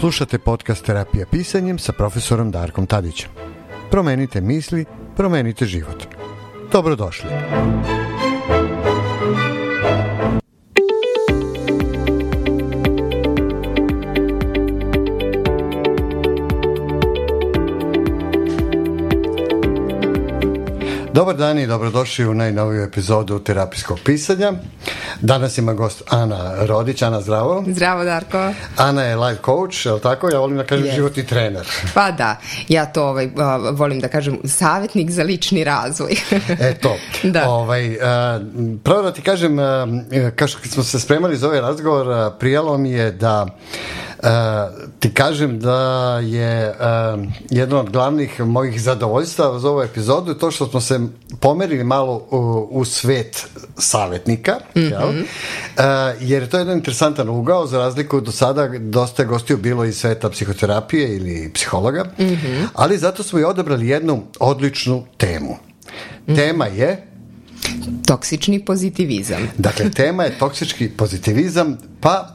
Slušate podcast Terapija pisanjem sa profesorom Darkom Tadićem. Promenite misli, promenite život. Dobrodošli. Dobrodošli. Dobar dan i dobrodošli u najnoviju epizodu terapijskog pisanja. Danas ima gost Ana Rodić. Ana, zdravo. Zdravo, Darko. Ana je life coach, je li tako? Ja volim da kažem yes. životni trener. Pa da, ja to ovaj, volim da kažem savjetnik za lični razvoj. e to. da. Ovaj, pravo da ti kažem, kao što smo se spremali za ovaj razgovor, prijelo mi je da E, ti kažem da je e, jedno od glavnih mojih zadovoljstava za ovu epizodu to što smo se pomerili malo u, u svet savetnika mm -hmm. jel? Mhm. E, jer to je jedan interesantan ugao za razliku do sada dosta gostiju bilo iz sveta psihoterapije ili psihologa, mm -hmm. ali zato smo i odabrali jednu odličnu temu. Mhm. Tema je Toksični pozitivizam. Dakle, tema je toksički pozitivizam, pa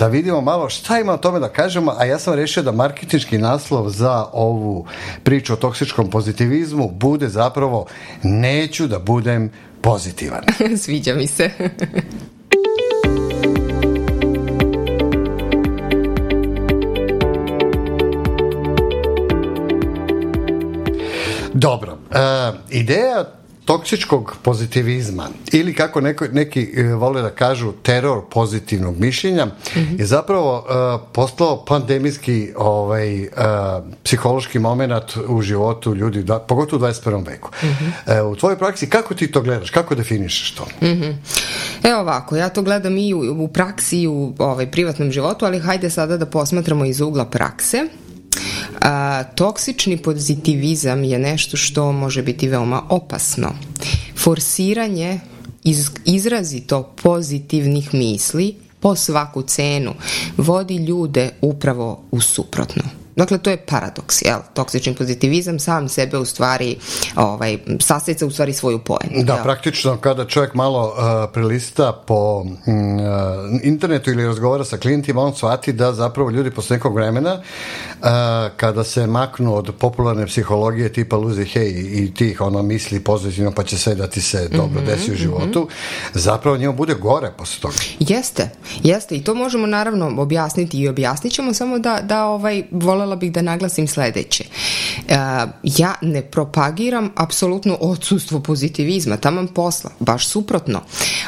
da vidimo malo šta ima o tome da kažemo, a ja sam rešio da marketinški naslov za ovu priču o toksičkom pozitivizmu bude zapravo neću da budem pozitivan. Sviđa mi se. Dobro, uh, ideja toksičkog pozitivizma ili kako neko, neki e, vole da kažu teror pozitivnog mišljenja mm -hmm. je zapravo uh, postao pandemijski ovaj, uh, psihološki moment u životu ljudi, da, pogotovo u 21. veku. Mm -hmm. uh, u tvojoj praksi kako ti to gledaš? Kako definišeš to? Mm -hmm. Evo ovako, ja to gledam i u, u praksi i u ovaj, privatnom životu, ali hajde sada da posmatramo iz ugla prakse. A, toksični pozitivizam je nešto što može biti veoma opasno. Forsiranje iz, izrazito pozitivnih misli po svaku cenu vodi ljude upravo u suprotno. Dakle, to je paradoks, jel? Toksični pozitivizam sam sebe u stvari ovaj, sasjeca u stvari svoju poenu. Da, jel? praktično kada čovjek malo uh, prilista po uh, internetu ili razgovara sa klijentima, on shvati da zapravo ljudi posle nekog vremena uh, kada se maknu od popularne psihologije tipa luzi hej i tih ono misli pozitivno pa će sve da ti se dobro mm -hmm, desi u mhm. životu, mm -hmm. zapravo njemu bude gore posle toga. Jeste, jeste i to možemo naravno objasniti i objasnit ćemo samo da, da ovaj volela voljela bih da naglasim sledeće. E, ja ne propagiram apsolutno odsustvo pozitivizma, taman posla, baš suprotno.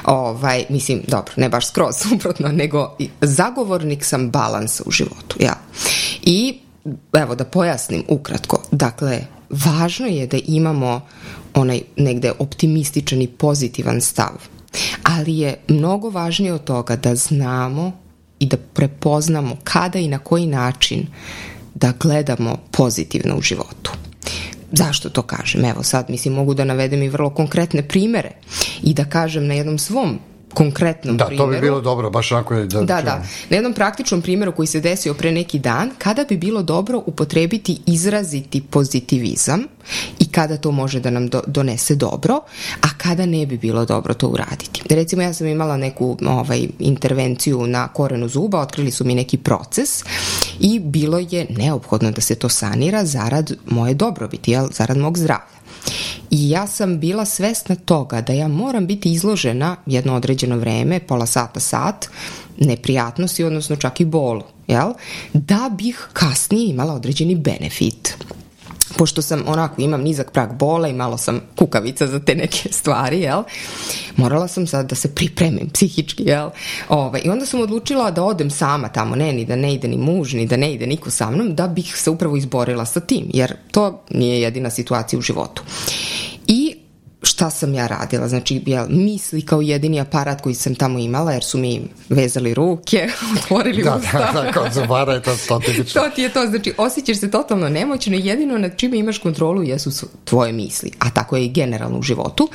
Ovaj, mislim, dobro, ne baš skroz suprotno, nego zagovornik sam balansa u životu, ja. I evo da pojasnim ukratko. Dakle, važno je da imamo onaj negde optimističan i pozitivan stav. Ali je mnogo važnije od toga da znamo i da prepoznamo kada i na koji način da gledamo pozitivno u životu. Zašto to kažem? Evo sad, mislim, mogu da navedem i vrlo konkretne primere i da kažem na jednom svom konkretnom da, primjeru. Da, to bi bilo dobro, baš ako je... Da, da, da. Na jednom praktičnom primjeru koji se desio pre neki dan, kada bi bilo dobro upotrebiti izraziti pozitivizam i kada to može da nam do, donese dobro, a kada ne bi bilo dobro to uraditi. Recimo, ja sam imala neku ovaj, intervenciju na korenu zuba, otkrili su mi neki proces i bilo je neophodno da se to sanira zarad moje dobrobiti, jel, zarad mog zdravlja. I ja sam bila svesna toga da ja moram biti izložena jedno određeno vreme, pola sata, sat, neprijatnosti, odnosno čak i bolu, jel? da bih kasnije imala određeni benefit pošto sam onako, imam nizak prag bola i malo sam kukavica za te neke stvari, jel? Morala sam sad da se pripremim psihički, jel? Ove, ovaj, I onda sam odlučila da odem sama tamo, ne, ni da ne ide ni muž, ni da ne ide niko sa mnom, da bih se upravo izborila sa tim, jer to nije jedina situacija u životu šta sam ja radila, znači ja misli kao jedini aparat koji sam tamo imala, jer su mi vezali ruke, otvorili da, usta. Da, da, kod zubara je to stotilično. to ti je to, znači osjećaš se totalno nemoćno i jedino nad čime imaš kontrolu jesu tvoje misli, a tako je i generalno u životu.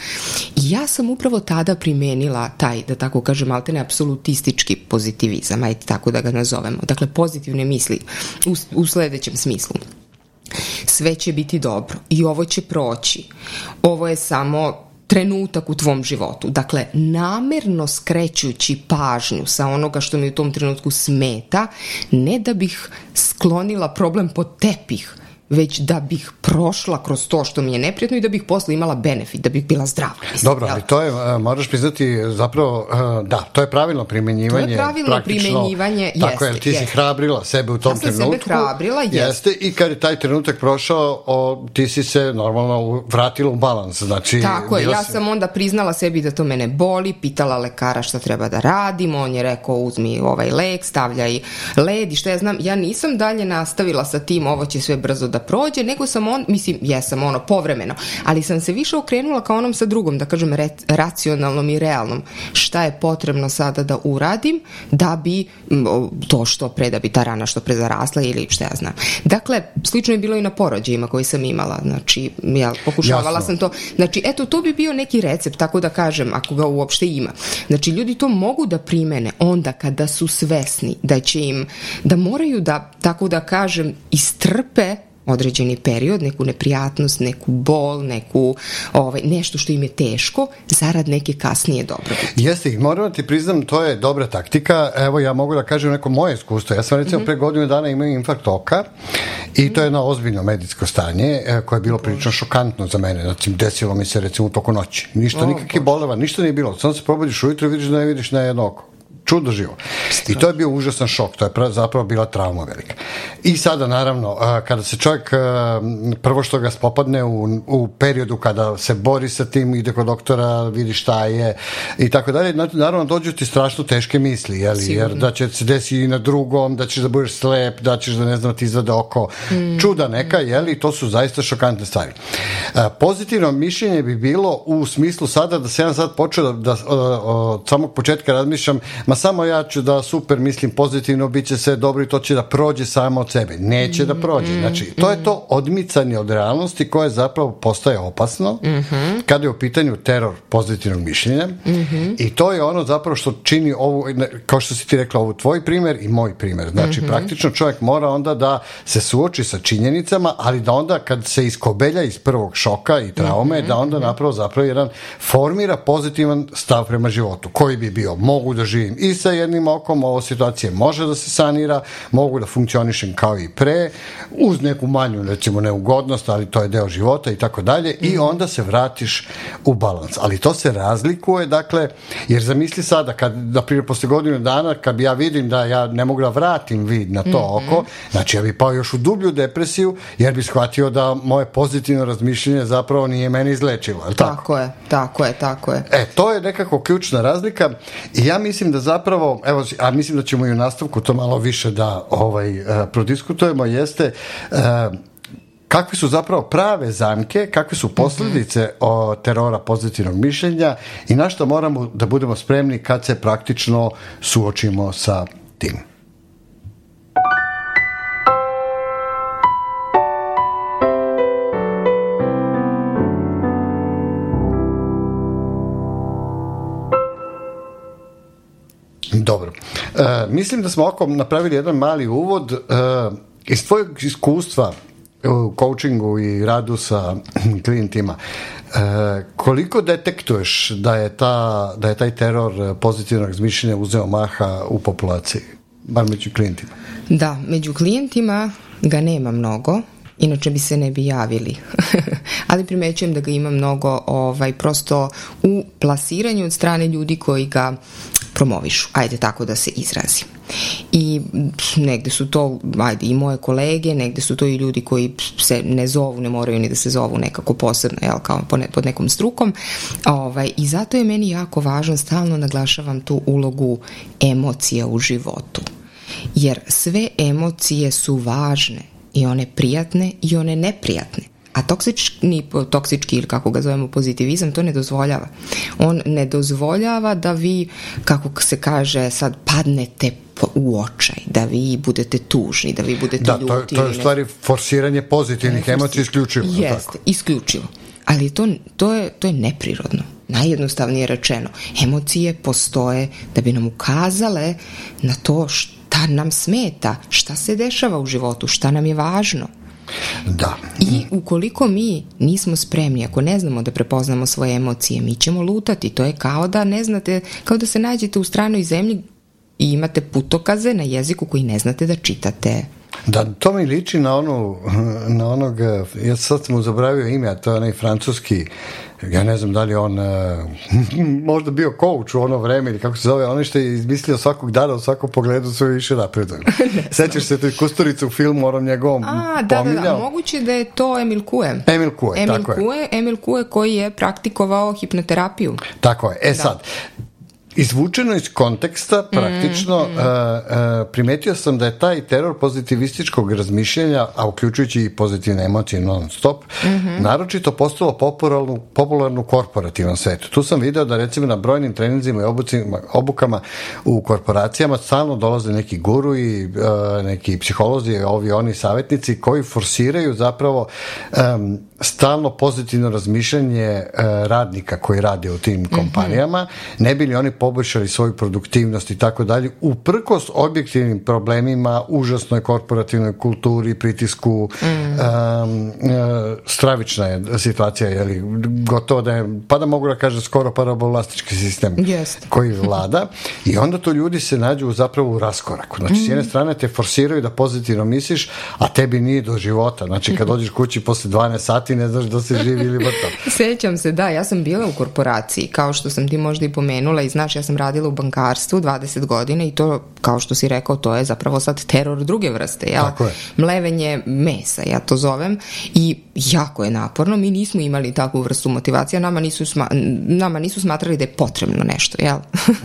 I ja sam upravo tada primenila taj, da tako kažem, alterne apsolutistički pozitivizam, ajde tako da ga nazovemo, dakle pozitivne misli u, u sledećem smislu sve će biti dobro i ovo će proći. Ovo je samo trenutak u tvom životu. Dakle, namerno skrećući pažnju sa onoga što mi u tom trenutku smeta, ne da bih sklonila problem pod tepih, već da bih prošla kroz to što mi je neprijatno i da bih posle imala benefit, da bih bila zdrava. Mislim, Dobro, ali to je, moraš priznati, zapravo, da, to je pravilno primenjivanje. To je pravilno primenjivanje, jeste. Tako je, ti jeste. si hrabrila sebe u tom ja sam trenutku. sebe hrabrila, jeste. jeste. I kad je taj trenutak prošao, o, ti si se normalno vratila u balans. Znači, tako je, ja si... sam onda priznala sebi da to mene boli, pitala lekara šta treba da radim, on je rekao uzmi ovaj lek, stavljaj led i šta ja znam. Ja nisam dalje nastavila sa tim, ovo će sve brzo da da prođe, nego sam on, mislim, jesam ono, povremeno, ali sam se više okrenula ka onom sa drugom, da kažem, re, racionalnom i realnom. Šta je potrebno sada da uradim da bi to što pre, da bi ta rana što pre zarasla ili šta ja znam. Dakle, slično je bilo i na porođajima koji sam imala, znači, ja pokušavala Jasno. sam to, znači, eto, to bi bio neki recept, tako da kažem, ako ga uopšte ima. Znači, ljudi to mogu da primene onda kada su svesni da će im, da moraju da, tako da kažem, istrpe određeni period, neku neprijatnost, neku bol, neku ovaj, nešto što im je teško, zarad neke kasnije dobrobiti. Jeste, moram da ti priznam, to je dobra taktika. Evo, ja mogu da kažem neko moje iskustvo. Ja sam recimo mm -hmm. pre godinu dana imao infarkt oka i to je mhm. jedno ozbiljno medijsko stanje e, koje je bilo prilično šokantno za mene. Znači, desilo mi se recimo u toku noći. Ništa, oh, nikakve boleva, ništa nije bilo. Samo se probudiš ujutro i vidiš da ne vidiš na jedno oko čudo živo. I to je bio užasan šok, to je pra, zapravo bila trauma velika. I sada, naravno, kada se čovjek, prvo što ga spopadne u, u periodu kada se bori sa tim, ide kod doktora, vidi šta je i tako dalje, naravno dođu ti strašno teške misli, jeli, jer da će se desi i na drugom, da ćeš da budeš slep, da ćeš da ne znam ti izvade oko. Mm. Čuda neka, jeli, to su zaista šokantne stvari. Pozitivno mišljenje bi bilo u smislu sada da se ja sad počeo da, da od samog početka razmišljam, ma samo ja ću da super mislim pozitivno, bit će sve dobro i to će da prođe samo od sebe. Neće mm, da prođe. Mm, znači, to mm. je to odmicanje od realnosti koje zapravo postaje opasno -hmm. kada je u pitanju teror pozitivnog mišljenja -hmm. i to je ono zapravo što čini ovu, kao što si ti rekla, ovu tvoj primer i moj primer. Znači, mhm. praktično čovjek mora onda da se suoči sa činjenicama, ali da onda kad se iskobelja iz prvog šoka i traume, mhm. da onda mhm. napravo zapravo jedan formira pozitivan stav prema životu, koji bi bio mogu da živim i sa jednim okom, ova situacija može da se sanira, mogu da funkcionišem kao i pre, uz neku manju, recimo, neugodnost, ali to je deo života i tako dalje, i mhm. onda se vratiš u balans. Ali to se razlikuje, dakle, jer zamisli sada, kad, na primjer, posle godinu dana, kad bi ja vidim da ja ne mogu da vratim vid na to mm -hmm. oko, znači ja bi pao još u dublju depresiju, jer bi shvatio da moje pozitivno razmišljenje zapravo nije mene izlečilo, je tako? Tako je, tako je, tako je. E, to je nekako ključna razlika i ja mislim da zapravo, evo, a mislim da ćemo i u nastavku to malo više da ovaj, e, prodiskutujemo, jeste uh, kakve su zapravo prave zamke, kakve su posljedice mhm. o, terora pozitivnog mišljenja i na što moramo da budemo spremni kad se praktično suočimo sa tim. E, mislim da smo oko napravili jedan mali uvod. E, iz tvojeg iskustva u coachingu i radu sa klijentima, e, koliko detektuješ da je, ta, da je taj teror pozitivnog razmišljanja uzeo maha u populaciji, bar među klijentima? Da, među klijentima ga nema mnogo, inače bi se ne bi javili. Ali primećujem da ga ima mnogo ovaj, prosto u plasiranju od strane ljudi koji ga promovišu, ajde tako da se izrazi. I negde su to, ajde, i moje kolege, negde su to i ljudi koji se ne zovu, ne moraju ni da se zovu nekako posebno, jel, kao pod nekom strukom. Ovaj, I zato je meni jako važno, stalno naglašavam tu ulogu emocija u životu. Jer sve emocije su važne, i one prijatne i one neprijatne. A toksični, toksički ili kako ga zovemo pozitivizam to ne dozvoljava. On ne dozvoljava da vi, kako se kaže sad, padnete u očaj, da vi budete tužni, da vi budete da, ljuti. Da, to, to je u stvari forsiranje pozitivnih emocija isključivo. Jeste, tako. isključivo. Ali to, to, je, to je neprirodno. Najjednostavnije rečeno, emocije postoje da bi nam ukazale na to šta nam smeta, šta se dešava u životu, šta nam je važno. Da. I ukoliko mi nismo spremni, ako ne znamo da prepoznamo svoje emocije, mi ćemo lutati. To je kao da ne znate, kao da se nađete u stranoj zemlji i imate putokaze na jeziku koji ne znate da čitate. Da, to mi liči na, onu, na onog, ja sad sam mu zabravio ime, a to je onaj francuski, ja ne znam da li on eh, možda bio coach u ono vreme ili kako se zove, onaj što je izmislio svakog dana u svakom pogledu sve više napredan. Sećaš se tu kusturicu u filmu onom njegovom A, da, pominjao? da, da, moguće da je to Emil Kue. Emil Kue, Emil tako Kue, je. Emil Kue koji je praktikovao hipnoterapiju. Tako je. E da. sad, izvučeno iz konteksta mm, praktično mm, mm. Uh, uh, primetio sam da je taj teror pozitivističkog razmišljanja, a uključujući i pozitivne emocije non stop, mm -hmm. naročito postalo popularnu, popularnu korporativan svetu. Tu sam video da recimo na brojnim treninzima i obucima, obukama u korporacijama stalno dolaze neki guru i uh, neki psiholozi, ovi oni savetnici koji forsiraju zapravo um, stalno pozitivno razmišljanje e, radnika koji rade u tim kompanijama, mhm. ne bi li oni poboljšali svoju produktivnost i tako dalje, uprkos objektivnim problemima, užasnoj korporativnoj kulturi, pritisku, mm -hmm. stravična je situacija, je li, gotovo da je, pa da mogu da kažem, skoro parabolastički sistem yes. koji vlada i onda to ljudi se nađu zapravo u raskoraku. Znači, mm s jedne mhm. strane te forsiraju da pozitivno misliš, a tebi nije do života. Znači, kad mhm. dođeš kući posle 12 sati, ti ne znaš da se živi ili mrtav. Sećam se, da, ja sam bila u korporaciji, kao što sam ti možda i pomenula i znaš, ja sam radila u bankarstvu 20 godina i to, kao što si rekao, to je zapravo sad teror druge vrste, jel? Tako je. Mlevenje mesa, ja to zovem, i jako je naporno, mi nismo imali takvu vrstu motivacija, nama nisu, sma, nama nisu smatrali da je potrebno nešto, jel?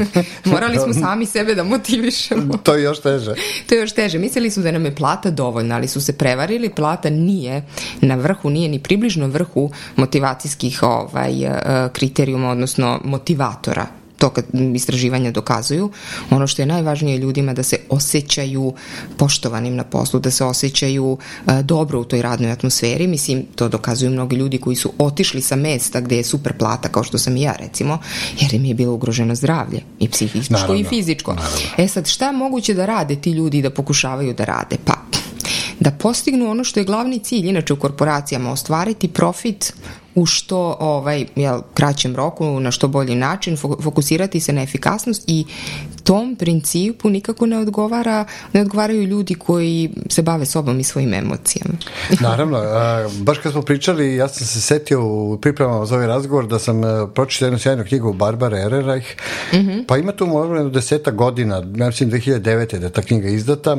Morali smo sami sebe da motivišemo. to je još teže. to je još teže. Mislili su da nam je plata dovoljna, ali su se prevarili, plata nije na vrhu, nije ni približno vrhu motivacijskih ovaj, eh, kriterijuma, odnosno motivatora to istraživanja dokazuju. Ono što je najvažnije ljudima da se osjećaju poštovanim na poslu, da se osjećaju e, dobro u toj radnoj atmosferi. Mislim, to dokazuju mnogi ljudi koji su otišli sa mesta gde je super plata, kao što sam i ja recimo, jer im je bilo ugroženo zdravlje i psihičko naravno, i fizičko. Naravno. E sad, šta je moguće da rade ti ljudi da pokušavaju da rade? Pa, da postignu ono što je glavni cilj inače u korporacijama, ostvariti profit u što ovaj, jel, kraćem roku, na što bolji način, fokusirati se na efikasnost i tom principu nikako ne odgovara, ne odgovaraju ljudi koji se bave sobom i svojim emocijama. Naravno, baš kad smo pričali, ja sam se setio u pripremama za ovaj razgovor da sam e, pročitao jednu sjajnu knjigu Barbara Ererajh, mm -hmm. pa ima tu možda 10 godina, mislim 2009. da je ta knjiga izdata,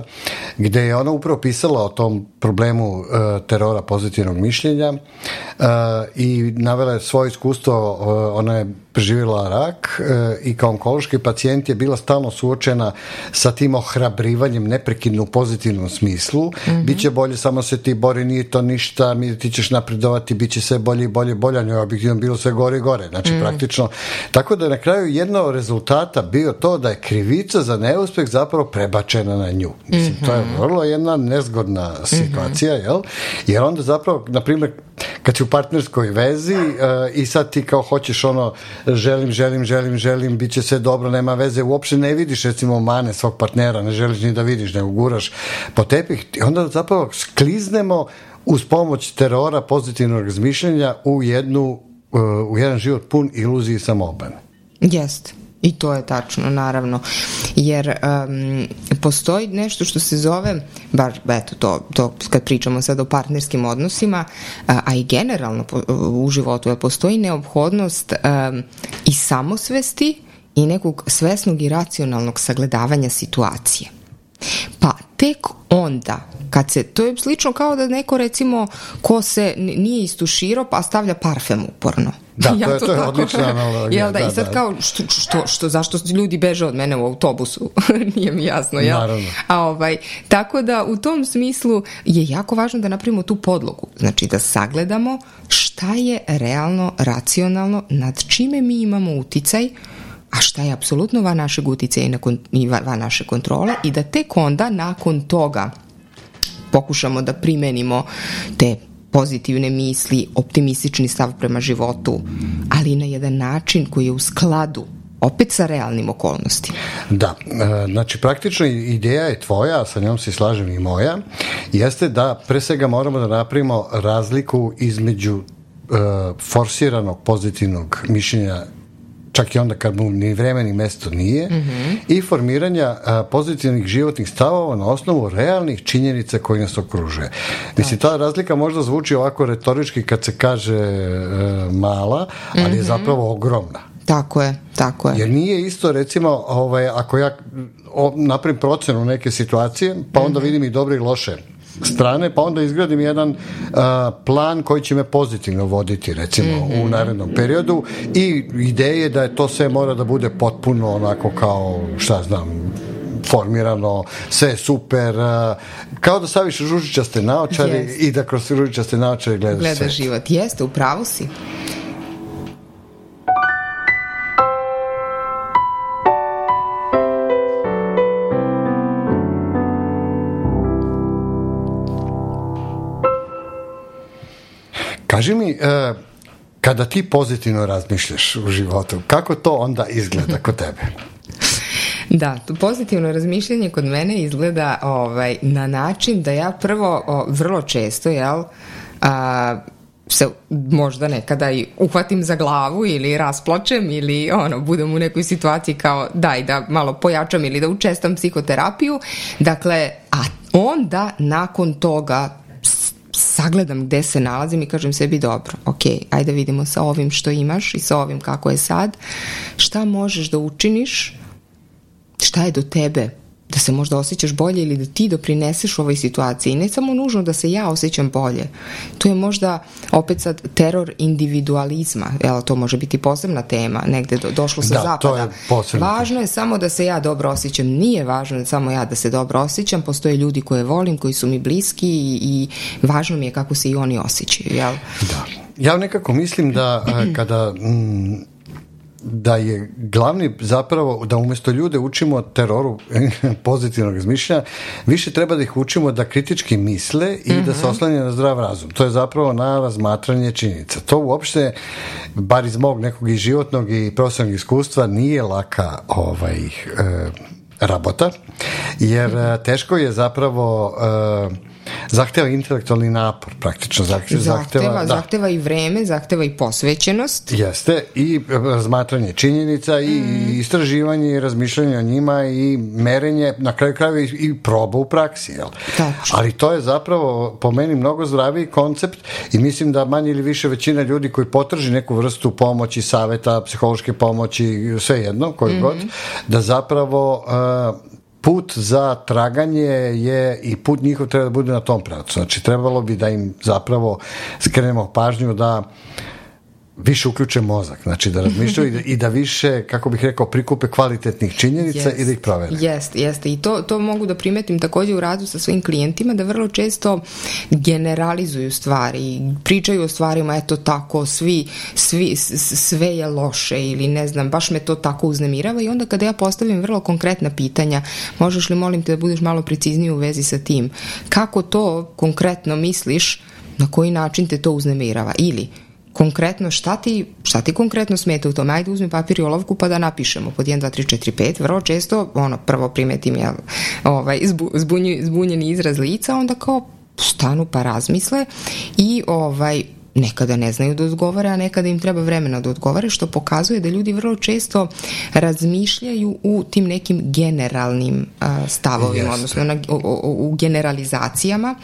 gde je ona upravo pisala o tom problemu e, terora pozitivnog mišljenja e, i navela je svoje iskustvo, e, ona je preživjela rak i kao onkološki pacijent je bila stalno suočena sa tim ohrabrivanjem neprekidno u pozitivnom smislu. Mm -hmm. Biće bolje, samo se ti bori, nije to ništa, mi ti ćeš napredovati, bit će sve bolje i bolje, bolje, njoj objektivno bilo sve gore i gore. Znači, mm -hmm. praktično. Tako da je na kraju jedno rezultata bio to da je krivica za neuspeh zapravo prebačena na nju. Mislim, mm -hmm. to je mhm. vrlo jedna nezgodna situacija mhm situacija, jel? Jer onda zapravo, na primjer, kad si u partnerskoj vezi uh, i sad ti kao hoćeš ono, želim, želim, želim, želim, bit će sve dobro, nema veze, uopšte ne vidiš recimo mane svog partnera, ne želiš ni da vidiš, nego guraš po tepih i onda zapravo skliznemo uz pomoć terora pozitivnog razmišljenja u jednu, uh, u jedan život pun iluziji samobrane. Jeste. I to je tačno, naravno. Jer um, postoji nešto što se zove, bar eto to, to kad pričamo sad o partnerskim odnosima, a, a i generalno po, u životu, da postoji neophodnost um, i samosvesti i nekog svesnog i racionalnog sagledavanja situacije. Pa tek onda kad se, to je slično kao da neko recimo ko se nije istuširao pa stavlja parfem uporno. Da, ja to, je, to, je odlična analogija. Jel da, da, i sad da. kao, što, što, što, zašto ljudi beže od mene u autobusu? Nije mi jasno, jel? Naravno. A ovaj, tako da u tom smislu je jako važno da napravimo tu podlogu. Znači da sagledamo šta je realno, racionalno, nad čime mi imamo uticaj, a šta je apsolutno van našeg uticaja i, nakon, i van naše kontrole i da tek onda nakon toga pokušamo da primenimo te pozitivne misli, optimistični stav prema životu, ali na jedan način koji je u skladu opet sa realnim okolnostima. Da, e, znači praktično ideja je tvoja, a sa njom se slažem i moja, jeste da pre svega moramo da napravimo razliku između e, forsiranog pozitivnog mišljenja čak i onda kad mu ni vreme ni mesto nije, mm -hmm. i formiranja a, pozitivnih životnih stavova na osnovu realnih činjenica koji nas okružuje. Mislim, ta razlika možda zvuči ovako retorički kad se kaže e, mala, ali mm -hmm. je mhm. zapravo ogromna. Tako je, tako je. Jer nije isto, recimo, ovaj, ako ja napravim procenu neke situacije, pa onda mm -hmm. vidim i dobre i loše strane, pa onda izgradim jedan uh, plan koji će me pozitivno voditi, recimo, mm -hmm. u mhm. narednom periodu i ideje da je to sve mora da bude potpuno onako kao, šta znam, formirano, sve je super, kao da staviš ružičaste naočare yes. i da kroz ružičaste naočare gledaš, gledaš život. Jeste, upravo si. Kaži mi, uh, kada ti pozitivno razmišljaš u životu, kako to onda izgleda kod tebe? Da, to pozitivno razmišljanje kod mene izgleda ovaj, na način da ja prvo o, vrlo često, jel, a, se možda nekada i uhvatim za glavu ili rasplačem ili ono, budem u nekoj situaciji kao daj da malo pojačam ili da učestam psihoterapiju. Dakle, a onda nakon toga sagledam gde se nalazim i kažem sebi dobro, ok, ajde da vidimo sa ovim što imaš i sa ovim kako je sad, šta možeš da učiniš, šta je do tebe da se možda osjećaš bolje ili da ti doprineseš u ovoj situaciji. Ne samo nužno da se ja osjećam bolje. To je možda opet sad teror individualizma. Jel, to može biti posebna tema, negde do, došlo sa da, zapada. To je Važno je samo da se ja dobro osjećam. Nije važno da samo ja da se dobro osjećam. Postoje ljudi koje volim, koji su mi bliski i, i važno mi je kako se i oni osjećaju. Jel? Da. Ja nekako mislim da a, eh, kada m, mm, da je glavni zapravo da umesto ljude učimo teroru pozitivnog razmišljanja, više treba da ih učimo da kritički misle i mm -hmm. da se mhm. oslanja na zdrav razum. To je zapravo na razmatranje činjenica. To uopšte, bar iz mog nekog i životnog i profesionalnog iskustva, nije laka ovaj, e, rabota, jer eh, teško je zapravo e, zahteva intelektualni napor praktično zahteva zahteva, zahteva, da. zahteva i vreme zahteva i posvećenost jeste i e, razmatranje činjenica i mm. istraživanje i razmišljanje o njima i merenje na kraju krajeva i, proba u praksi jel? Tačno. ali to je zapravo po meni mnogo zdraviji koncept i mislim da manje ili više većina ljudi koji potraži neku vrstu pomoći saveta psihološke pomoći sve jedno koji mm god mhm. da zapravo uh, put za traganje je i put njihov treba da bude na tom pravcu. Znači, trebalo bi da im zapravo skrenemo pažnju da više uključe mozak, znači da razmišljaju da, i da više, kako bih rekao, prikupe kvalitetnih činjenica yes, i da ih provere. Jeste, jeste. I to, to mogu da primetim takođe u radu sa svojim klijentima, da vrlo često generalizuju stvari, pričaju o stvarima, eto tako, svi, svi, sve je loše ili ne znam, baš me to tako uznemirava i onda kada ja postavim vrlo konkretna pitanja, možeš li molim te da budeš malo precizniji u vezi sa tim, kako to konkretno misliš, na koji način te to uznemirava ili konkretno šta ti, šta ti konkretno smeta u tome, ajde uzmi papir i olovku pa da napišemo pod 1, 2, 3, 4, 5, vrlo često ono prvo primetim ja, ovaj, zbu, zbunjeni izraz lica, onda kao stanu pa razmisle i ovaj, nekada ne znaju da odgovore, a nekada im treba vremena da odgovore, što pokazuje da ljudi vrlo često razmišljaju u tim nekim generalnim uh, stavovima, Jeste. odnosno na, o, u generalizacijama,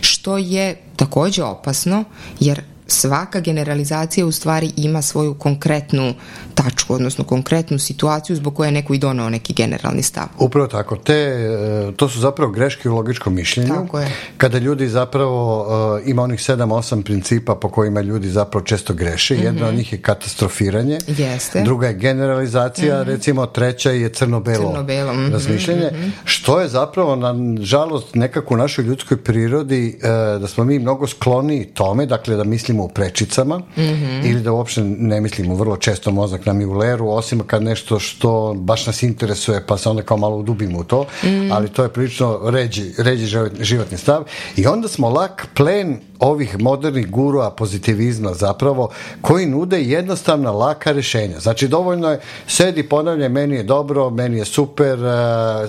što je takođe opasno, jer svaka generalizacija u stvari ima svoju konkretnu tačku, odnosno konkretnu situaciju zbog koje je neko i donao neki generalni stav. Upravo tako. Te, e, to su zapravo greške u logičkom mišljenju. Tako je. Kada ljudi zapravo, e, ima onih 7-8 principa po kojima ljudi zapravo često greše. Jedna mm -hmm. od njih je katastrofiranje. Jeste. Druga je generalizacija, mm -hmm. recimo treća je crno-belo crno mm -hmm. razmišljenje. Mhm. Što je zapravo, na žalost, nekako u našoj ljudskoj prirodi e, da smo mi mnogo skloni tome, dakle da mislimo u prečicama mhm. ili da uopšte ne mislimo. Vrlo često mozak nam je u leru, osim kad nešto što baš nas interesuje, pa se onda kao malo udubimo u to, mm. ali to je prilično ređi, ređi životni stav. I onda smo lak plen ovih modernih gurua pozitivizma zapravo, koji nude jednostavna laka rešenja. Znači, dovoljno je sedi, ponavljaj, meni je dobro, meni je super, uh,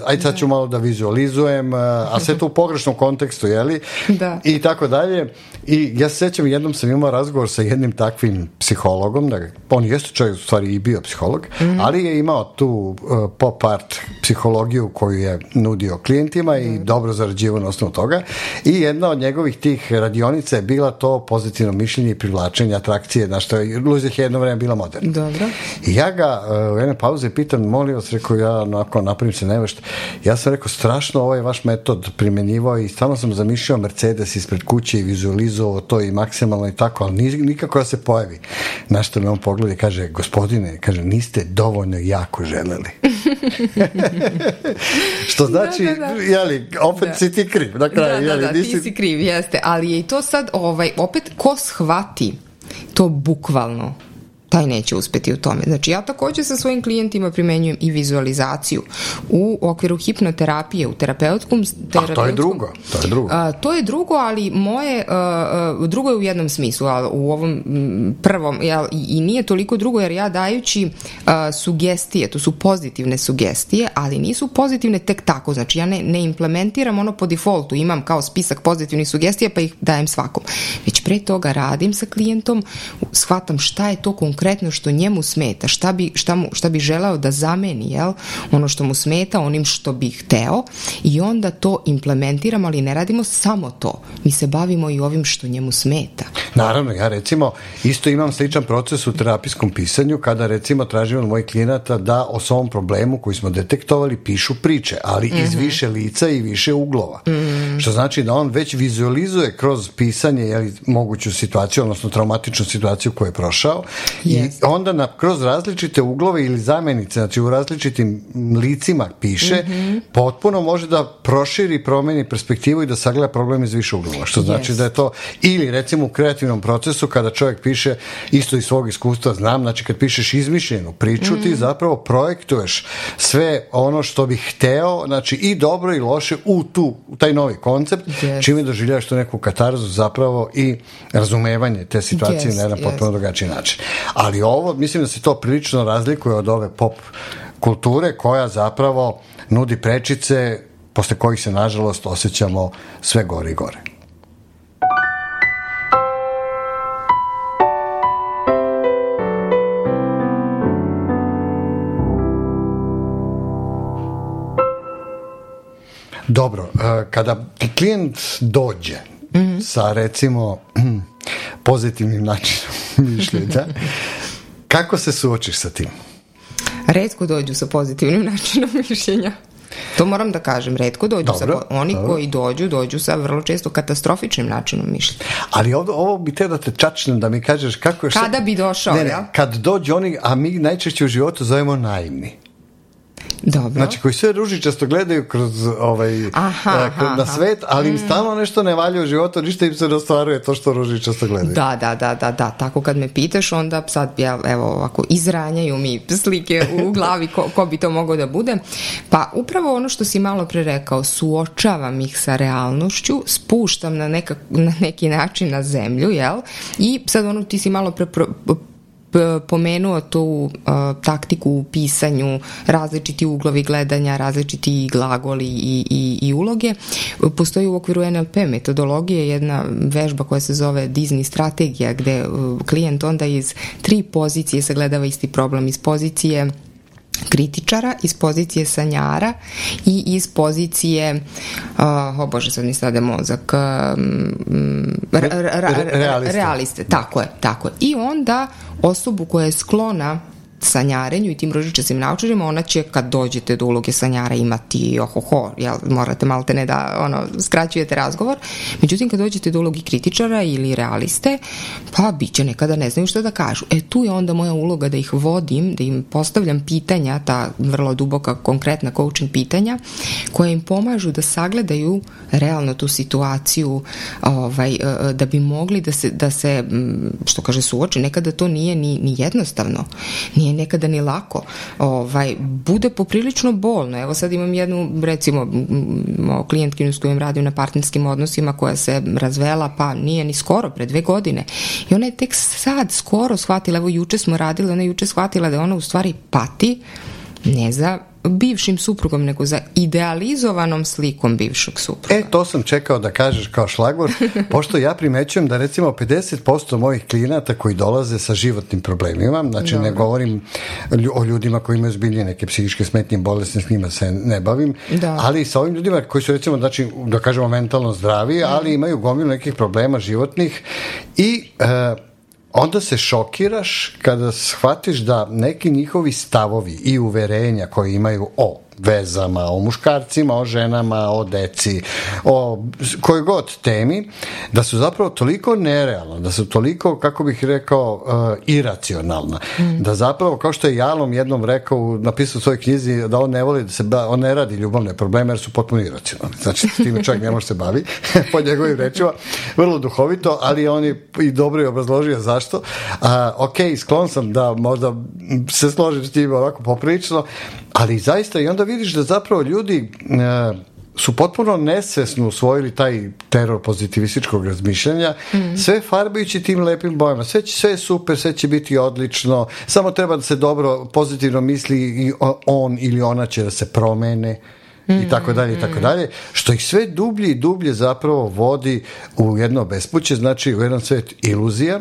ajde sad ću da. malo da vizualizujem, uh, a sve to u pogrešnom kontekstu, jeli? Da. I tako dalje. I ja se sećam, jednom sam imao razgovor sa jednim takvim psihologom, da, on jeste čovjek, u stvari i bio psiholog, mm -hmm. ali je imao tu uh, pop art psihologiju koju je nudio klijentima i mm -hmm. dobro zarađivao na osnovu toga. I jedna od njegovih tih radionica je bila to pozitivno mišljenje i privlačenje atrakcije, na što je Luzih je jedno vreme bila moderna. Dobro. I ja ga uh, u jedne pauze pitam, molim vas, rekao ja, onako napravim se nevešt, ja sam rekao, strašno ovaj vaš metod primenjivao i stvarno sam zamišljao Mercedes ispred kuće i vizualizovao to i maksimalno i tako, ali nikako da se pojavi. Na što me on pogleda i kaže, gospodin godine, kaže, niste dovoljno jako želeli. Što da, znači, da, da, da. jeli, opet da. si ti kriv na da, kraju. Da, jeli, da, da, nisi... ti si kriv, jeste. Ali je i to sad, ovaj, opet, ko shvati to bukvalno, taj neće uspeti u tome. Znači ja takođe sa svojim klijentima primenjujem i vizualizaciju u okviru hipnoterapije, u terapeutskom... terapeutskom a to je drugo, to je drugo. A, to je drugo, ali moje, a, a, drugo je u jednom smislu, ali u ovom prvom, ja, i, i nije toliko drugo, jer ja dajući a, sugestije, to su pozitivne sugestije, ali nisu pozitivne tek tako, znači ja ne, ne implementiram ono po defaultu, imam kao spisak pozitivnih sugestija pa ih dajem svakom. Već pre toga radim sa klijentom, shvatam šta je to konkretno što njemu smeta, šta bi, šta mu, šta bi želao da zameni, jel? ono što mu smeta onim što bi hteo i onda to implementiramo, ali ne radimo samo to. Mi se bavimo i ovim što njemu smeta. Naravno, ja recimo isto imam sličan proces u terapijskom pisanju kada recimo tražim od mojih klijenata da o svom problemu koji smo detektovali pišu priče, ali mm -hmm. iz mhm. više lica i više uglova. Mm -hmm. Što znači da on već vizualizuje kroz pisanje jeli, moguću situaciju, odnosno traumatičnu situaciju koju je prošao Jeste. I onda na, kroz različite uglove ili zamenice, znači u različitim licima piše, mm -hmm. potpuno može da proširi, promeni perspektivu i da sagleda problem iz više uglova. Što znači yes. da je to, ili recimo u kreativnom procesu kada čovjek piše, isto iz svog iskustva znam, znači kad pišeš izmišljenu priču, mm -hmm. ti mhm. zapravo projektuješ sve ono što bi hteo, znači i dobro i loše u tu, u taj novi koncept, yes. čime doživljavaš tu neku katarzu zapravo i razumevanje te situacije yes, na jedan yes. potpuno drugačiji način. Ali ovo, mislim da se to prilično razlikuje od ove pop kulture koja zapravo nudi prečice posle kojih se nažalost osjećamo sve gore i gore. Dobro, e, kada ti klijent dođe mm -hmm. sa recimo pozitivnim načinom mišljenja. Kako se suočiš sa tim? Redko dođu sa pozitivnim načinom mišljenja. To moram da kažem, redko dođu dobro, sa, oni dobro. koji dođu, dođu sa vrlo često katastrofičnim načinom mišljenja. Ali ovo, ovo bi te da te čačnem, da mi kažeš kako je... Šta... Kada bi došao, ne, ne, ja? Kad dođu oni, a mi najčešće u životu zovemo naivni. Dobro. Znači, koji sve ružičasto gledaju kroz ovaj, aha, e, aha, na svet, ali im mm. stalno nešto ne valja u životu, ništa im se ne ostvaruje to što ružičasto gledaju. Da, da, da, da, da. Tako kad me pitaš, onda sad ja, evo, ovako, izranjaju mi slike u glavi ko, ko bi to mogao da bude. Pa upravo ono što si malo pre rekao, suočavam ih sa realnošću, spuštam na, neka, na neki način na zemlju, jel? I sad ono ti si malo pre pro, pomenuo tu a, taktiku u pisanju, različiti uglovi gledanja, različiti glagoli i, i, i uloge. Postoji u okviru NLP metodologije jedna vežba koja se zove Disney strategija, gde a, klijent onda iz tri pozicije sagledava isti problem, iz pozicije kritičara, iz pozicije sanjara i iz pozicije uh, o bože, sad mi stade mozak um, ra, ra, ra, realiste. realiste, tako je, tako je. I onda osobu koja je sklona sanjarenju i tim ružičastim naučarima, ona će kad dođete do uloge sanjara imati ohoho, jel, morate malte ne da ono, skraćujete razgovor. Međutim, kad dođete do ulogi kritičara ili realiste, pa bit će nekada ne znaju šta da kažu. E, tu je onda moja uloga da ih vodim, da im postavljam pitanja, ta vrlo duboka, konkretna coaching pitanja, koja im pomažu da sagledaju realno tu situaciju ovaj, e, e, da bi mogli da se, da se mm, što kaže suoči, nekada to nije ni, ni jednostavno, nije nije nekada ni lako, ovaj, bude poprilično bolno. Evo sad imam jednu, recimo, klijentkinu s kojom radim na partnerskim odnosima koja se razvela, pa nije ni skoro, pre dve godine. I ona je tek sad skoro shvatila, evo juče smo radili, ona je juče shvatila da ona u stvari pati ne za bivšim suprugom, nego za idealizovanom slikom bivšeg supruga. E, to sam čekao da kažeš kao šlagvor, pošto ja primećujem da recimo 50% mojih klijenata koji dolaze sa životnim problemima, znači Dobro. ne govorim o ljudima koji imaju zbiljne neke psihičke smetnje, bolesne, s njima se ne bavim, da. ali sa ovim ljudima koji su recimo, znači, da kažemo mentalno zdravi, da. ali imaju gomilu nekih problema životnih i e, onda se šokiraš kada shvatiš da neki njihovi stavovi i uverenja koje imaju o vezama, o muškarcima, o ženama, o deci, o kojoj god temi, da su zapravo toliko nerealna, da su toliko, kako bih rekao, uh, iracionalna. Mm. Da zapravo, kao što je Jalom jednom rekao, napisao u svojoj knjizi, da on ne voli da se, da on ne radi ljubavne probleme, jer su potpuno iracionalni. Znači, s time čovjek ne može se bavi, po njegovim rečima, vrlo duhovito, ali on je i dobro je obrazložio zašto. Uh, ok, sklon sam da možda se složim s tim onako poprilično, ali zaista i onda vidiš da zapravo ljudi uh, su potpuno nesvesno usvojili taj teror pozitivističkog razmišljanja, mm. sve farbajući tim lepim bojama. Sve, će, sve je super, sve će biti odlično, samo treba da se dobro, pozitivno misli i on ili ona će da se promene i tako dalje i tako dalje, što ih sve dublje i dublje zapravo vodi u jedno bespuće, znači u jedan svet iluzija.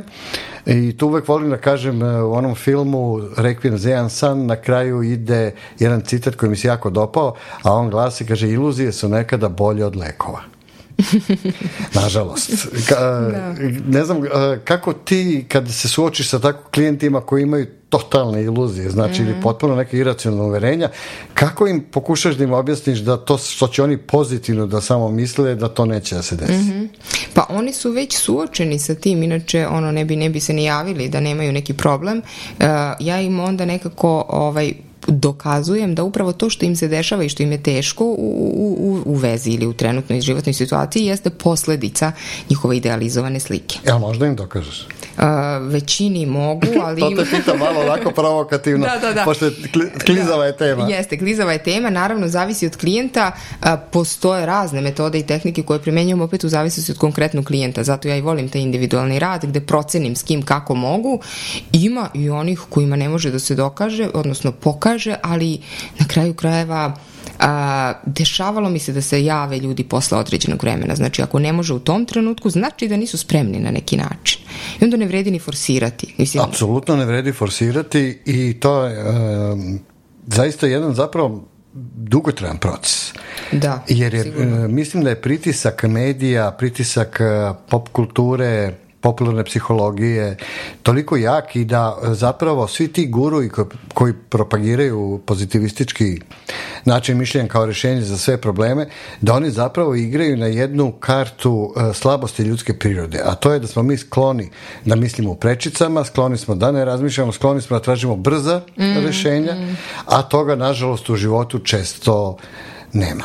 I tu uvek volim da kažem e, u onom filmu Requiem za jedan san, na kraju ide jedan citat koji mi se jako dopao, a on glasi, kaže, iluzije su nekada bolje od lekova. Nažalost. Ka, da. Ne znam, kako ti kad se suočiš sa tako klijentima koji imaju totalne iluzije, znači mm -hmm. ili mhm. potpuno neke iracionalne uverenja, kako im pokušaš da im objasniš da to što će oni pozitivno da samo misle, da to neće da se desi? Mm -hmm. Pa oni su već suočeni sa tim, inače ono ne bi ne bi se ni javili da nemaju neki problem. Uh, ja im onda nekako ovaj dokazujem da upravo to što im se dešava i što im je teško u, u, u vezi ili u trenutnoj životnoj situaciji jeste posledica njihove idealizovane slike. Ja možda im dokažeš? A, većini mogu, ali... to te pita malo lako provokativno, da, da, da. pošto kli, da. klizava je tema. Jeste, klizava je tema, naravno zavisi od klijenta, a, postoje razne metode i tehnike koje primenjujem opet u zavisnosti od konkretnog klijenta, zato ja i volim taj individualni rad gde procenim s kim kako mogu. Ima i onih kojima ne može da se dokaže, odnosno pokaže kaže, ali na kraju krajeva a, dešavalo mi se da se jave ljudi posle određenog vremena. Znači, ako ne može u tom trenutku, znači da nisu spremni na neki način. I onda ne vredi ni forsirati. Mislim, Apsolutno ne vredi forsirati i to je um, zaista jedan zapravo dugotrajan proces. Da, Jer je, sigurno. E, mislim da je pritisak medija, pritisak e, pop kulture, popularne psihologije toliko jak i da e, zapravo svi ti guruji koji, propagiraju pozitivistički način mišljenja kao rešenje za sve probleme, da oni zapravo igraju na jednu kartu e, slabosti ljudske prirode, a to je da smo mi skloni da mislimo u prečicama, skloni smo da ne razmišljamo, skloni smo da tražimo brza mm, rješenja, mm. a toga nažalost u životu često nema.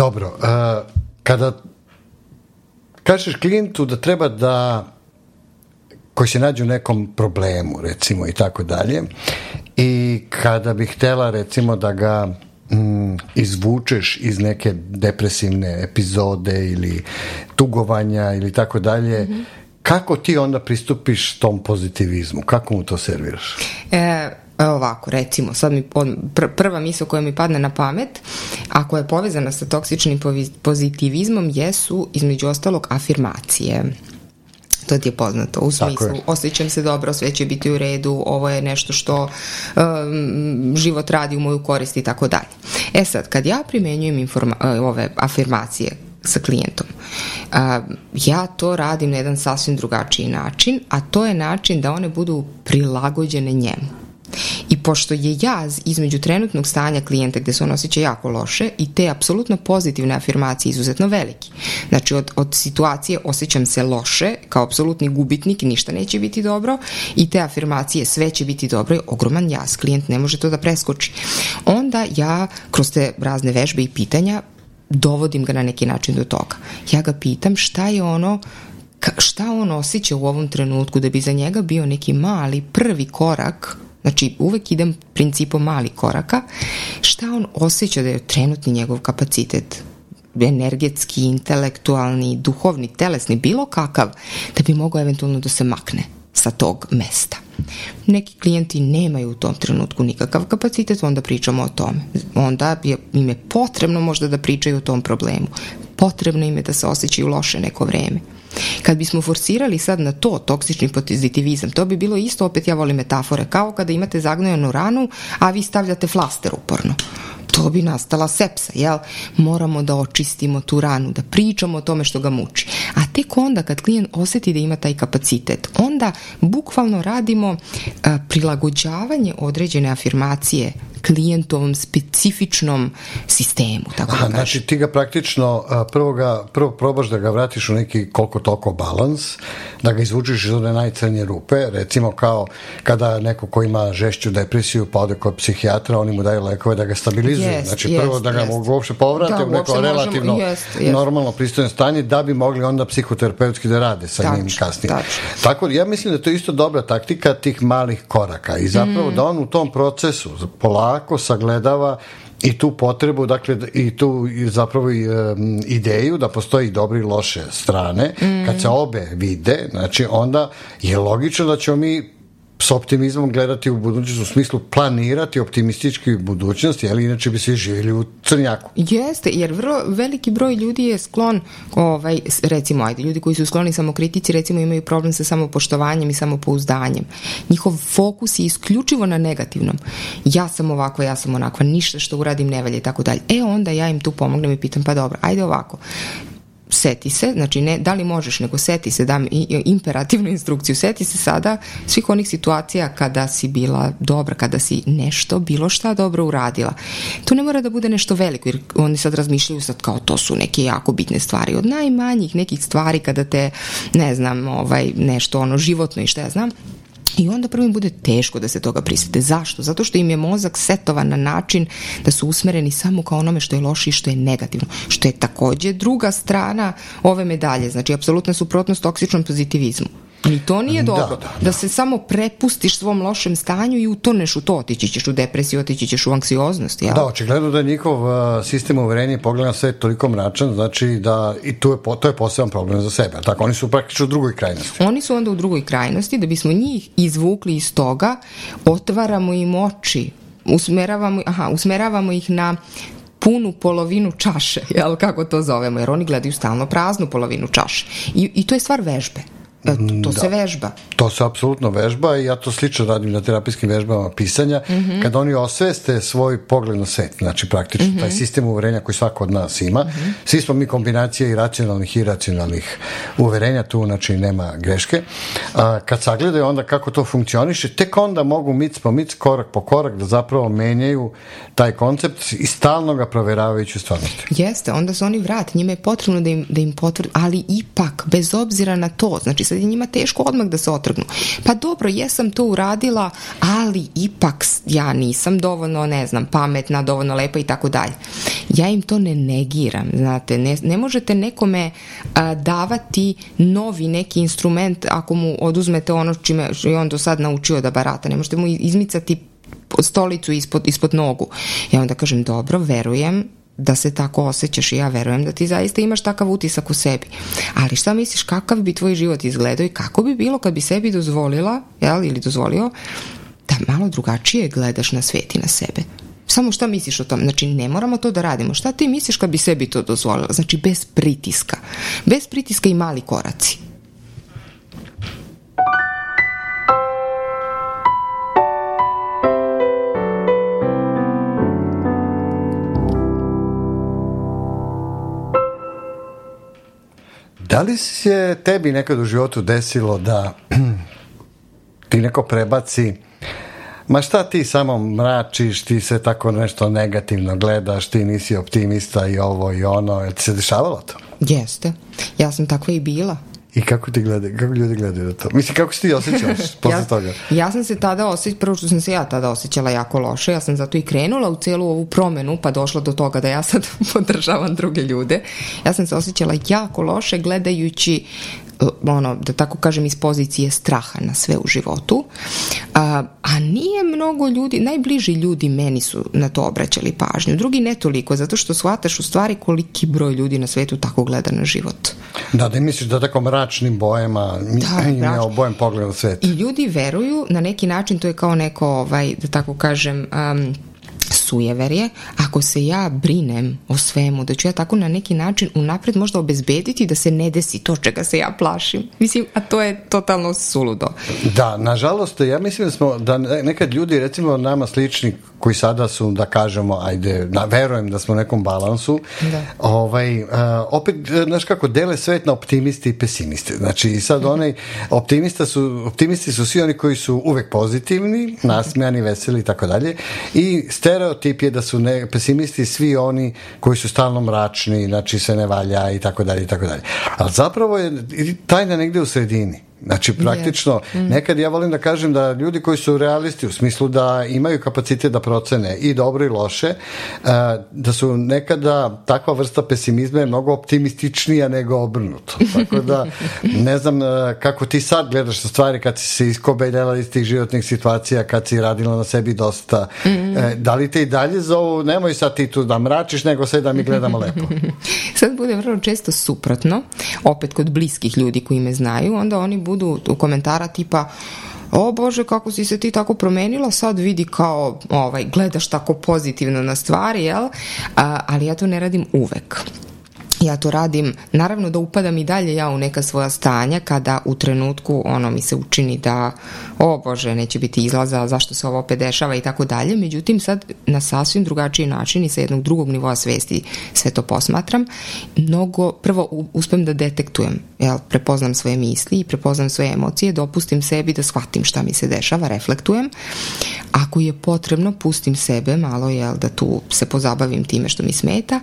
Dobro, uh, kada kažeš klijentu da treba da koji se nađu u nekom problemu, recimo, i tako dalje, i kada bi htela, recimo, da ga mm, izvučeš iz neke depresivne epizode ili tugovanja ili tako dalje, mm -hmm. kako ti onda pristupiš tom pozitivizmu? Kako mu to serviraš? E, Evo ovako, recimo, sad mi on, pr prva misla koja mi padne na pamet, a koja je povezana sa toksičnim pozitivizmom, jesu između ostalog afirmacije to ti je poznato u smislu osjećam se dobro, sve će biti u redu, ovo je nešto što um, život radi u moju korist i tako dalje. E sad, kad ja primenjujem uh, ove afirmacije sa klijentom, uh, ja to radim na jedan sasvim drugačiji način, a to je način da one budu prilagođene njemu. I pošto je jaz između trenutnog stanja klijenta gde se on osjeća jako loše i te apsolutno pozitivne afirmacije izuzetno veliki. Znači od, od situacije osjećam se loše, kao apsolutni gubitnik, ništa neće biti dobro i te afirmacije sve će biti dobro je ogroman jaz, klijent ne može to da preskoči. Onda ja kroz te razne vežbe i pitanja dovodim ga na neki način do toga. Ja ga pitam šta je ono šta on osjeća u ovom trenutku da bi za njega bio neki mali prvi korak Znači, uvek idem principom mali koraka. Šta on osjeća da je trenutni njegov kapacitet? energetski, intelektualni, duhovni, telesni, bilo kakav, da bi mogao eventualno da se makne sa tog mesta. Neki klijenti nemaju u tom trenutku nikakav kapacitet, onda pričamo o tome. Onda je, im je potrebno možda da pričaju o tom problemu. Potrebno im je da se osjećaju loše neko vreme. Kad bismo forsirali sad na to toksični pozitivizam, to bi bilo isto, opet ja volim metafore, kao kada imate zagnojenu ranu, a vi stavljate flaster uporno to bi nastala sepsa, jel? Moramo da očistimo tu ranu, da pričamo o tome što ga muči. A tek onda kad klijent oseti da ima taj kapacitet, onda bukvalno radimo a, prilagođavanje određene afirmacije klijentovom specifičnom sistemu, tako da Aha, da kažem. Znači, ti ga praktično prvo, ga, prvo probaš da ga vratiš u neki koliko toliko balans, da ga izvučiš iz one najcrnje rupe, recimo kao kada neko ko ima žešću depresiju pa ode kod psihijatra, oni mu daju lekove da ga stabilizuju. Yes, znači, yes, prvo da ga yes. uopšte povrate da, u neko možemo, relativno yes, yes. normalno pristojno stanje, da bi mogli onda psihoterapeutski da rade sa tačno, njim kasnije. Tačno. Tako, ja mislim da to je isto dobra taktika tih malih koraka i zapravo mm. da on u tom procesu polagano polako sagledava i tu potrebu, dakle, i tu zapravo i, um, ideju da postoji dobre i loše strane, mm. kad se obe vide, znači onda je logično da ćemo mi s optimizmom gledati u budućnost, u smislu planirati optimistički budućnost, jer inače bi svi živjeli u crnjaku. Jeste, jer vrlo veliki broj ljudi je sklon, ovaj, recimo, ajde, ljudi koji su skloni samokritici, recimo imaju problem sa samopoštovanjem i samopouzdanjem. Njihov fokus je isključivo na negativnom. Ja sam ovako, ja sam onako, ništa što uradim ne valje i tako dalje. E, onda ja im tu pomognem i pitam, pa dobro, ajde ovako, seti se, znači ne da li možeš, nego seti se, dam imperativnu instrukciju, seti se sada svih onih situacija kada si bila dobra, kada si nešto, bilo šta dobro uradila. To ne mora da bude nešto veliko, jer oni sad razmišljaju sad kao to su neke jako bitne stvari, od najmanjih nekih stvari kada te, ne znam, ovaj, nešto ono životno i šta ja znam, I onda prvo im bude teško da se toga prisete. Zašto? Zato što im je mozak setovan na način da su usmereni samo kao onome što je loše i što je negativno. Što je takođe druga strana ove medalje. Znači, apsolutna suprotnost toksičnom pozitivizmu. Ni to nije da, dobro. Da, da, da. da se samo prepustiš svom lošem stanju i utoneš u to. Otići ćeš u depresiju, otići ćeš u anksioznost. Jel? Da, očigledno da je njihov uh, sistem uverenja i pogleda sve toliko mračan, znači da i tu je, to je poseban problem za sebe. Tako, oni su praktično u drugoj krajnosti. Oni su onda u drugoj krajnosti, da bismo njih izvukli iz toga, otvaramo im oči, usmeravamo, aha, usmeravamo ih na punu polovinu čaše, jel, kako to zovemo, jer oni gledaju stalno praznu polovinu čaše. I, i to je stvar vežbe. Pa to, da. se vežba. To se apsolutno vežba i ja to slično radim na terapijskim vežbama pisanja, mm -hmm. kada oni osveste svoj pogled na svet, znači praktično mm -hmm. taj sistem uverenja koji svako od nas ima, mm -hmm. svi smo mi kombinacije i racionalnih i iracionalnih uverenja, tu znači nema greške. A, kad sagledaju onda kako to funkcioniše, tek onda mogu mic po mic, korak po korak da zapravo menjaju taj koncept i stalno ga proveravajući u stvarnosti. Jeste, onda su oni vrat, njima je potrebno da im, da im potvrdi, ali ipak, bez obzira na to, znači sad je njima teško odmah da se otrgnu. Pa dobro, jesam to uradila, ali ipak ja nisam dovoljno, ne znam, pametna, dovoljno lepa i tako dalje. Ja im to ne negiram, znate, ne, ne možete nekome a, davati novi neki instrument ako mu oduzmete ono čime je on do sad naučio da barata, ne možete mu izmicati stolicu ispod, ispod nogu. Ja onda kažem, dobro, verujem, da se tako osjećaš i ja verujem da ti zaista imaš takav utisak u sebi. Ali šta misliš kakav bi tvoj život izgledao i kako bi bilo kad bi sebi dozvolila, jel, ili dozvolio, da malo drugačije gledaš na svet i na sebe. Samo šta misliš o tom? Znači, ne moramo to da radimo. Šta ti misliš kad bi sebi to dozvolila? Znači, bez pritiska. Bez pritiska i mali koraci. Da li se tebi nekad u životu desilo da ti neko prebaci Ma šta ti samo mračiš, ti se tako nešto negativno gledaš, ti nisi optimista i ovo i ono, je ti se dešavalo to? Jeste, ja sam takva i bila. I kako ti gleda, kako ljudi gledaju na to? Mislim, kako si ti osjećaš posle ja, toga? Ja sam se tada osjećala, prvo što sam se ja tada osjećala jako loše, ja sam zato i krenula u celu ovu promenu, pa došla do toga da ja sad podržavam druge ljude. Ja sam se osjećala jako loše gledajući Eh, ono, da tako kažem, iz pozicije straha na sve u životu, a, a nije mnogo ljudi, najbliži ljudi meni su na to obraćali pažnju, drugi ne toliko, zato što shvataš u stvari koliki broj ljudi na svetu tako gleda na život. Da, da misliš da tako mračnim bojama da, i neobojem pogleda sveta. I ljudi veruju, na neki način to je kao neko, ovaj, da tako kažem, um, sujeverje, ako se ja brinem o svemu, da ću ja tako na neki način unapred možda obezbediti da se ne desi to čega se ja plašim. Mislim, a to je totalno suludo. Da, nažalost, ja mislim da smo, da nekad ljudi, recimo nama slični koji sada su, da kažemo, ajde, da, verujem da smo u nekom balansu, da. ovaj, a, e, opet, e, znaš kako, dele svet na optimiste i pesimiste. Znači, sad mhm. onaj, optimista su, optimisti su svi oni koji su uvek pozitivni, nasmejani, veseli i tako dalje, i stereotip je da su ne, pesimisti svi oni koji su stalno mračni, znači se ne valja i tako dalje i tako dalje. Ali zapravo je tajna negde u sredini. Znači, praktično, yeah. mm. nekad ja volim da kažem da ljudi koji su realisti u smislu da imaju kapacitet da procene i dobro i loše, e, da su nekada takva vrsta pesimizma je mnogo optimističnija nego obrnuto. Tako da, ne znam e, kako ti sad gledaš na stvari kad si se iskobeljala iz tih životnih situacija, kad si radila na sebi dosta. E, mm. Da li te i dalje zovu, nemoj sad ti tu da mračiš, nego sve da mi gledamo lepo. sad bude vrlo često suprotno, opet kod bliskih ljudi koji me znaju, onda oni budu budu komentara tipa o bože kako si se ti tako promenila sad vidi kao ovaj, gledaš tako pozitivno na stvari jel? A, ali ja to ne radim uvek ja to radim, naravno da upadam i dalje ja u neka svoja stanja kada u trenutku ono mi se učini da o bože neće biti izlaza, zašto se ovo opet dešava i tako dalje, međutim sad na sasvim drugačiji način i sa jednog drugog nivoa svesti sve to posmatram, mnogo prvo uspem da detektujem, jel, prepoznam svoje misli i prepoznam svoje emocije, dopustim sebi da shvatim šta mi se dešava, reflektujem, ako je potrebno pustim sebe malo jel, da tu se pozabavim time što mi smeta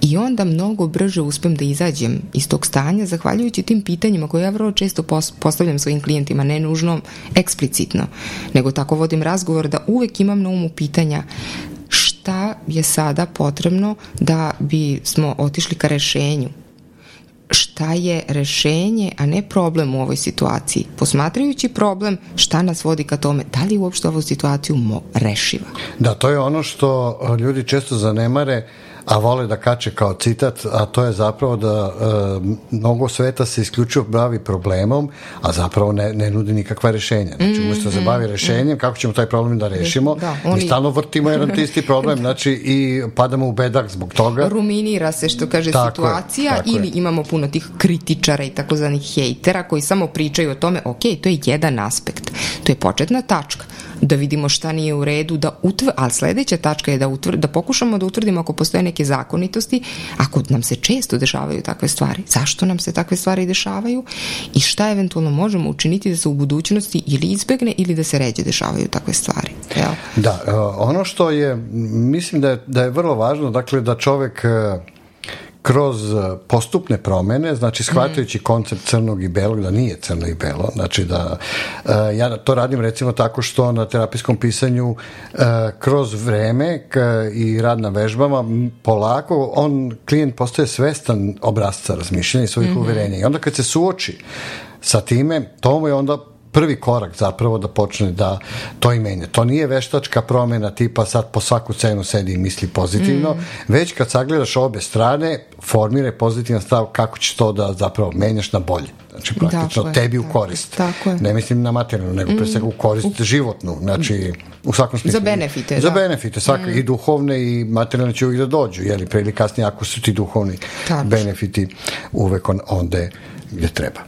i onda mnogo brže brže uspem da izađem iz tog stanja zahvaljujući tim pitanjima koje ja vrlo često postavljam svojim klijentima, ne nužno eksplicitno, nego tako vodim razgovor da uvek imam na umu pitanja šta je sada potrebno da bi smo otišli ka rešenju šta je rešenje, a ne problem u ovoj situaciji. Posmatrajući problem, šta nas vodi ka tome, da li uopšte ovu situaciju mo rešiva? Da, to je ono što ljudi često zanemare uh, a vole da kače kao citat, a to je zapravo da e, mnogo sveta se isključio bavi problemom, a zapravo ne, ne nudi nikakva rešenja. Znači, mm, umjesto da se mm, bavi rešenjem, mm. kako ćemo taj problem da rešimo, da, oni... mi stalno vrtimo jedan tisti problem, znači i padamo u bedak zbog toga. Ruminira se, što kaže, tako situacija je, ili je. imamo puno tih kritičara i takozvanih hejtera koji samo pričaju o tome, ok, to je jedan aspekt, to je početna tačka, da vidimo šta nije u redu, da utv... ali sledeća tačka je da, utv... da pokušamo da utvrdimo ako postoje neke zakonitosti, ako nam se često dešavaju takve stvari, zašto nam se takve stvari dešavaju i šta eventualno možemo učiniti da se u budućnosti ili izbegne ili da se ređe dešavaju takve stvari. Jel? Da, e, ono što je, mislim da je, da je vrlo važno, dakle, da čovek e, kroz e, postupne promene, znači mhm. shvatajući mm. koncept crnog i belog, da nije crno i belo, znači da e, ja to radim recimo tako što na terapijskom pisanju e, kroz vreme k, i rad na vežbama polako on, klijent postaje svestan obrazca razmišljanja i svojih mm -hmm. uverenja i onda kad se suoči sa time, to mu je onda prvi korak zapravo da počne da to i menja. To nije veštačka promena tipa sad po svaku cenu sedi i misli pozitivno, mm. već kad sagledaš obe strane, formira pozitivan stav kako će to da zapravo menjaš na bolje. Znači, praktično, dakle, tebi u korist. Tako je. Ne mislim na materijalnu, nego mm. pre svega u korist u... životnu. Znači, u svakom smislu. Za benefite, Za da. benefite, svak, mm. i duhovne i materijalne će uvijek da dođu, jeli, pre ili kasnije, ako su ti duhovni Tačno. benefiti uvek on, onda gde treba.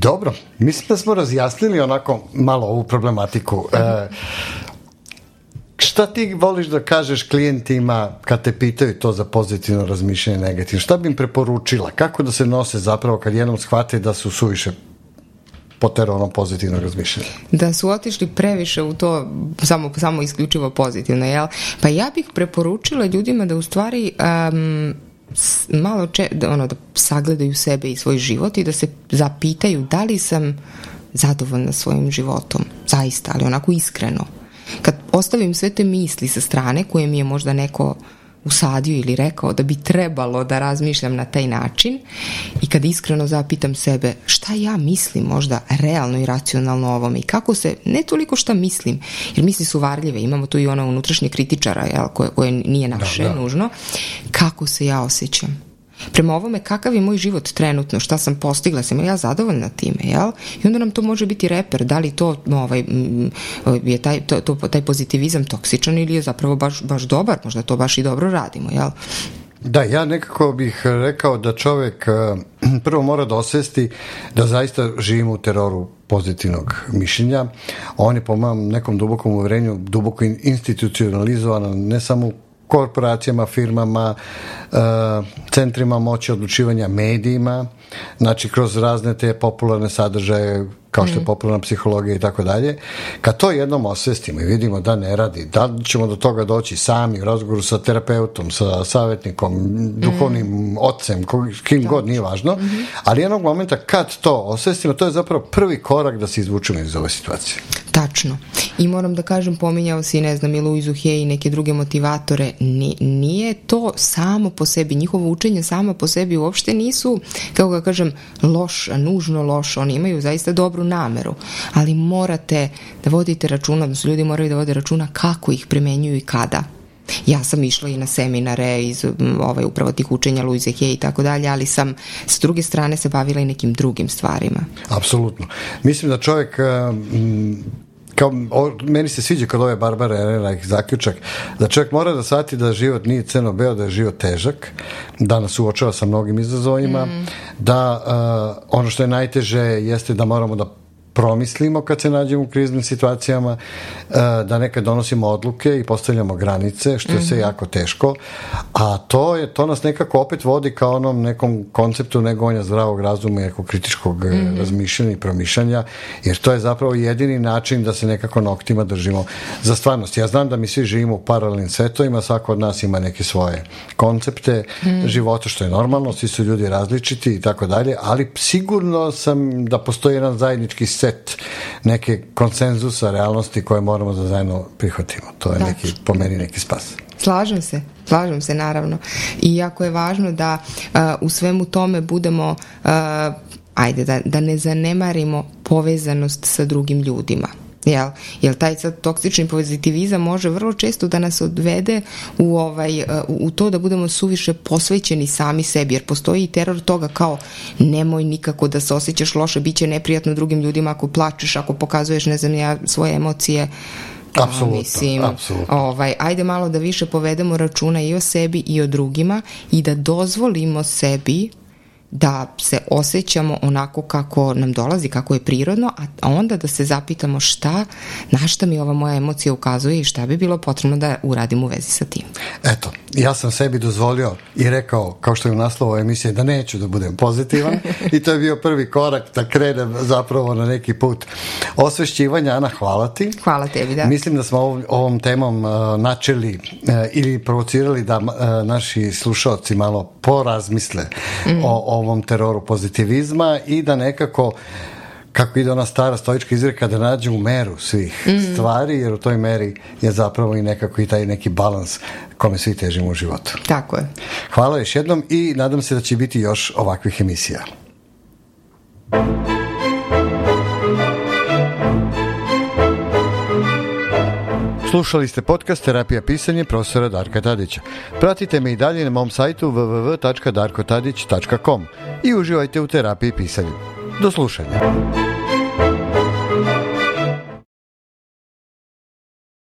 Dobro, mislim da smo razjasnili onako malo ovu problematiku. Mhm. E, šta ti voliš da kažeš klijentima kad te pitaju to za pozitivno razmišljanje negativno? Šta bi im preporučila? Kako da se nose zapravo kad jednom shvate da su suviše poterano pozitivno razmišljanje. Da su otišli previše u to samo, samo isključivo pozitivno, jel? Pa ja bih preporučila ljudima da u stvari um, malo če, da, ono, da sagledaju sebe i svoj život i da se zapitaju da li sam zadovoljna svojim životom, zaista, ali onako iskreno. Kad ostavim sve te misli sa strane koje mi je možda neko uh, usadio ili rekao da bi trebalo da razmišljam na taj način i kad iskreno zapitam sebe šta ja mislim možda realno i racionalno o ovome i kako se, ne toliko šta mislim, jer misli su varljive, imamo tu i ona unutrašnje kritičara jel, koje, koje nije naše da, da. nužno, kako se ja osjećam prema ovome kakav je moj život trenutno, šta sam postigla, sam ja zadovoljna time, jel? I onda nam to može biti reper, da li to ovaj, mm, je taj, to, to, taj pozitivizam toksičan ili je zapravo baš, baš dobar, možda to baš i dobro radimo, jel? Da, ja nekako bih rekao da čovek eh, prvo mora da osvesti da zaista živimo u teroru pozitivnog mišljenja. On je po mom nekom dubokom uverenju duboko institucionalizovan ne samo korporacijama, firmama, e, centrima moći odlučivanja, medijima, znači kroz razne te popularne sadržaje kao što je mhm. popularna psihologija i tako dalje, kad to jednom osvestimo i vidimo da ne radi, da ćemo do toga doći sami u razgovoru sa terapeutom, sa savjetnikom, mhm. duhovnim mm. ocem, kim god nije važno, mm -hmm. ali jednog momenta kad to osvestimo, to je zapravo prvi korak da se izvučemo iz ove situacije. Tačno. I moram da kažem, pominjao si, ne znam, i Luizu Hej i neke druge motivatore, Ni, nije to samo po sebi, njihovo učenje samo po sebi uopšte nisu, kako ga kažem, loš, nužno loš, oni imaju zaista dobro dobru nameru, ali morate da vodite računa, odnosno ljudi moraju da vode računa kako ih primenjuju i kada. Ja sam išla i na seminare iz ovaj, upravo tih učenja Luize Hay i tako dalje, ali sam s druge strane se bavila i nekim drugim stvarima. Apsolutno. Mislim da čovjek eh, m, kao, o, meni se sviđa kad ove Barbara Herrera zaključak, da čovjek mora da shvati da život nije ceno beo da je život težak, danas suočava sa mnogim izazovima, mm. da uh, ono što je najteže jeste da moramo da promislimo kad se nađemo u kriznim situacijama, e, da nekad donosimo odluke i postavljamo granice, što je sve mhm. jako teško, a to, je, to nas nekako opet vodi ka onom nekom konceptu negovanja zdravog razuma i jako kritičkog mm -hmm. razmišljanja i promišljanja, jer to je zapravo jedini način da se nekako noktima držimo za stvarnost. Ja znam da mi svi živimo u paralelnim svetovima, svako od nas ima neke svoje koncepte mm. života, što je normalno, svi su ljudi različiti i tako dalje, ali sigurno sam da postoji jedan zajednički set set neke konsenzusa realnosti koje moramo da zajedno prihvatimo. To je da. neki, po meni neki spas. Slažem se, slažem se naravno. I jako je važno da uh, u svemu tome budemo uh, ajde da, da ne zanemarimo povezanost sa drugim ljudima Jel? Jer taj sad toksični pozitivizam može vrlo često da nas odvede u, ovaj, e, u to da budemo suviše posvećeni sami sebi, jer postoji i teror toga kao nemoj nikako da se osjećaš loše, bit će neprijatno drugim ljudima ako plačeš, ako pokazuješ, ne znam ja, svoje emocije. Apsolutno, mislim, apsolutno. Ovaj, ajde malo da više povedemo računa i o sebi i o drugima i da dozvolimo sebi da se osjećamo onako kako nam dolazi, kako je prirodno, a onda da se zapitamo šta, na šta mi ova moja emocija ukazuje i šta bi bilo potrebno da uradim u vezi sa tim. Eto, ja sam sebi dozvolio i rekao, kao što je u naslovu emisije, da neću da budem pozitivan i to je bio prvi korak da krenem zapravo na neki put osvešćivanja. Ana, hvala ti. Hvala tebi, da. Mislim da smo ovom, ovom temom uh, načeli uh, ili provocirali da uh, naši slušalci malo porazmisle mm. o, o ovom teroru pozitivizma i da nekako kako ide ona stara stoička izreka da nađu u meru svih mm. stvari jer u toj meri je zapravo i nekako i taj neki balans kome svi težimo u životu. Tako je. Hvala još jednom i nadam se da će biti još ovakvih emisija. Slušali ste podcast Terapija pisanje profesora Darka Tadića. Pratite me i dalje na mom sajtu www.darkotadić.com i uživajte u terapiji pisanja. Do slušanja.